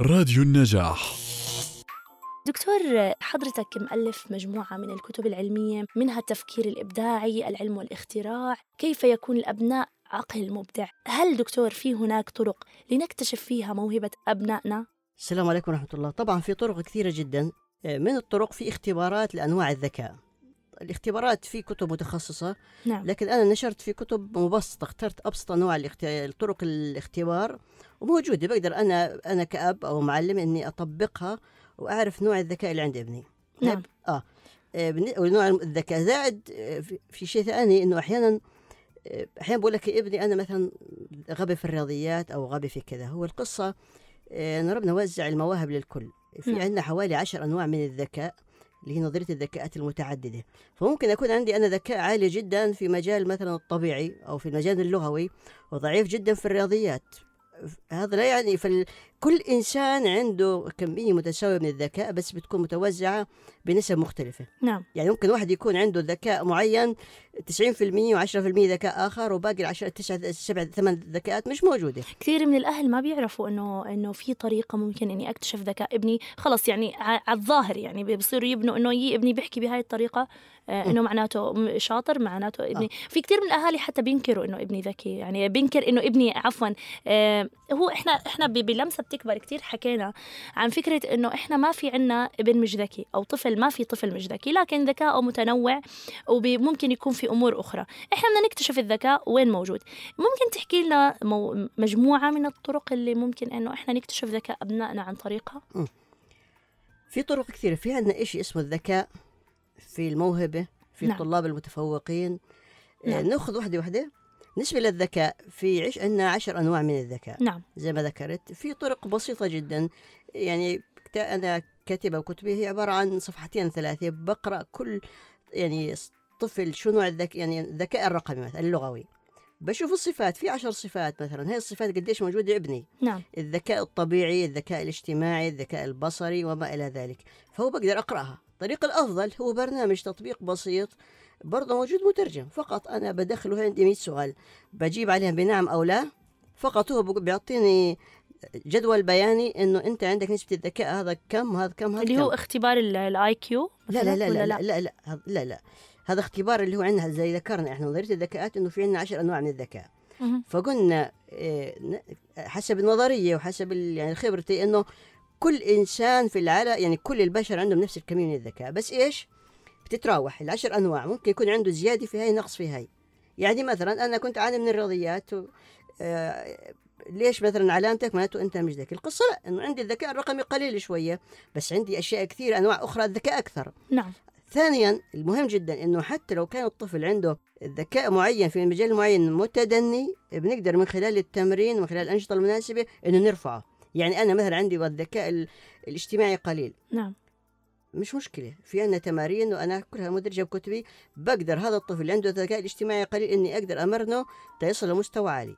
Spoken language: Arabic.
راديو النجاح. دكتور حضرتك مؤلف مجموعة من الكتب العلمية منها التفكير الإبداعي العلم والاختراع. كيف يكون الأبناء عقل مبدع؟ هل دكتور في هناك طرق لنكتشف فيها موهبة أبنائنا؟ السلام عليكم ورحمة الله. طبعا في طرق كثيرة جدا. من الطرق في اختبارات لأنواع الذكاء. الاختبارات في كتب متخصصة نعم. لكن أنا نشرت في كتب مبسطة اخترت أبسط أنواع الاخت- طرق الاختبار وموجودة بقدر أنا أنا كأب أو معلم إني أطبقها وأعرف نوع الذكاء اللي عند ابني. نعم. آه. آه، بالن- ونوع الذكاء. زائد آه، في- شيء ثاني إنه أحيانا آه، أحيانا بقول لك ابني أنا مثلا غبي في الرياضيات أو غبي في كذا. هو القصة آه، إن ربنا وزع المواهب للكل. في نعم. عندنا حوالي عشر أنواع من الذكاء. اللي هي نظرية الذكاءات المتعددة. فممكن يكون عندي أنا ذكاء عالي جدا في مجال مثلا الطبيعي أو في المجال اللغوي وضعيف جدا في الرياضيات. هذا لا يعني فكل إنسان عنده كمية متساوية من الذكاء بس بتكون متوزعة بنسب مختلفة. نعم. يعني ممكن واحد يكون عنده ذكاء معين 90% و10% ذكاء آخر وباقي العشرة تسعة سبعة ثمان ذكاءات مش موجودة. كثير من الأهل ما بيعرفوا إنه إنه في طريقة ممكن إني أكتشف ذكاء ابني. خلص يعني على الظاهر يعني بصيروا يبنوا إنه يي ابني بيحكي بهاي الطريقة آه إنه معناته شاطر معناته ابني. في كثير من الأهالي حتى بينكروا إنه ابني ذكي. يعني بينكر إنه ابني عفوا آه هو إحنا إحنا ب- بلمسة بتكبر كثير حكينا عن فكرة إنه إحنا ما في عنا ابن مش ذكي أو طفل ما في طفل مش ذكي لكن ذكاءه متنوع وممكن يكون في أمور أخرى. إحنا بدنا نكتشف الذكاء وين موجود. ممكن تحكي لنا مو مجموعة من الطرق اللي ممكن إنه إحنا نكتشف ذكاء أبنائنا عن طريقها؟ في طرق كثيرة. في عندنا إشي اسمه الذكاء في الموهبة في نعم. الطلاب المتفوقين. نعم. ناخذ واحدة واحدة. بالنسبة للذكاء في عش عندنا عشر أنواع من الذكاء. نعم. زي ما ذكرت في طرق بسيطة جدا. يعني أنا كاتبة كتبي هي عبارة عن صفحتين ثلاثة بقرأ كل يعني طفل شو نوع الذكاء يعني الذكاء الرقمي مثلا اللغوي. بشوف الصفات في عشر صفات مثلا هاي الصفات قديش موجودة؟ ابني. نعم. الذكاء الطبيعي الذكاء الاجتماعي الذكاء البصري وما إلى ذلك. فهو بقدر أقرأها. الطريق الأفضل هو برنامج تطبيق بسيط برضه موجود مترجم. فقط أنا بدخله عندي 100 سؤال. بجيب عليهم بنعم أو لا؟ فقط هو بيعطيني جدول بياني إنه أنت عندك نسبة الذكاء هذا كم هذا كم هذا اللي كم. هو اختبار ال IQ لا لا لا لا لا؟ لا لا هذا- لا لا. هذا اختبار اللي هو عندنا زي ذكرنا إحنا نظريه الذكاءات إنه في عندنا عشر أنواع من الذكاء. فقلنا إيه، حسب النظرية وحسب يعني خبرتي إنه كل إنسان في العالم يعني كل البشر عندهم نفس الكمية من الذكاء. بس إيش؟ بتتراوح العشر أنواع ممكن يكون عنده زيادة في هاي نقص في هاي. يعني مثلا أنا كنت عالم من الرياضيات و... آه، ليش مثلا علامتك معناته أنت مش ذكي؟ القصة لا إنه عندي الذكاء الرقمي قليل شوية بس عندي أشياء كثير أنواع أخرى الذكاء أكثر. نعم. ثانيا المهم جدا إنه حتى لو كان الطفل عنده ذكاء معين في مجال معين متدني بنقدر من خلال التمرين ومن خلال الأنشطة المناسبة إنه نرفعه. يعني أنا مثلا عندي الذكاء ال- الاجتماعي قليل. نعم. مش مشكلة. في عندنا تمارين وأنا كلها مدرجة بكتبي. بقدر هذا الطفل اللي عنده الذكاء الاجتماعي قليل إني أقدر أمرنه ليصل لمستوى عالي.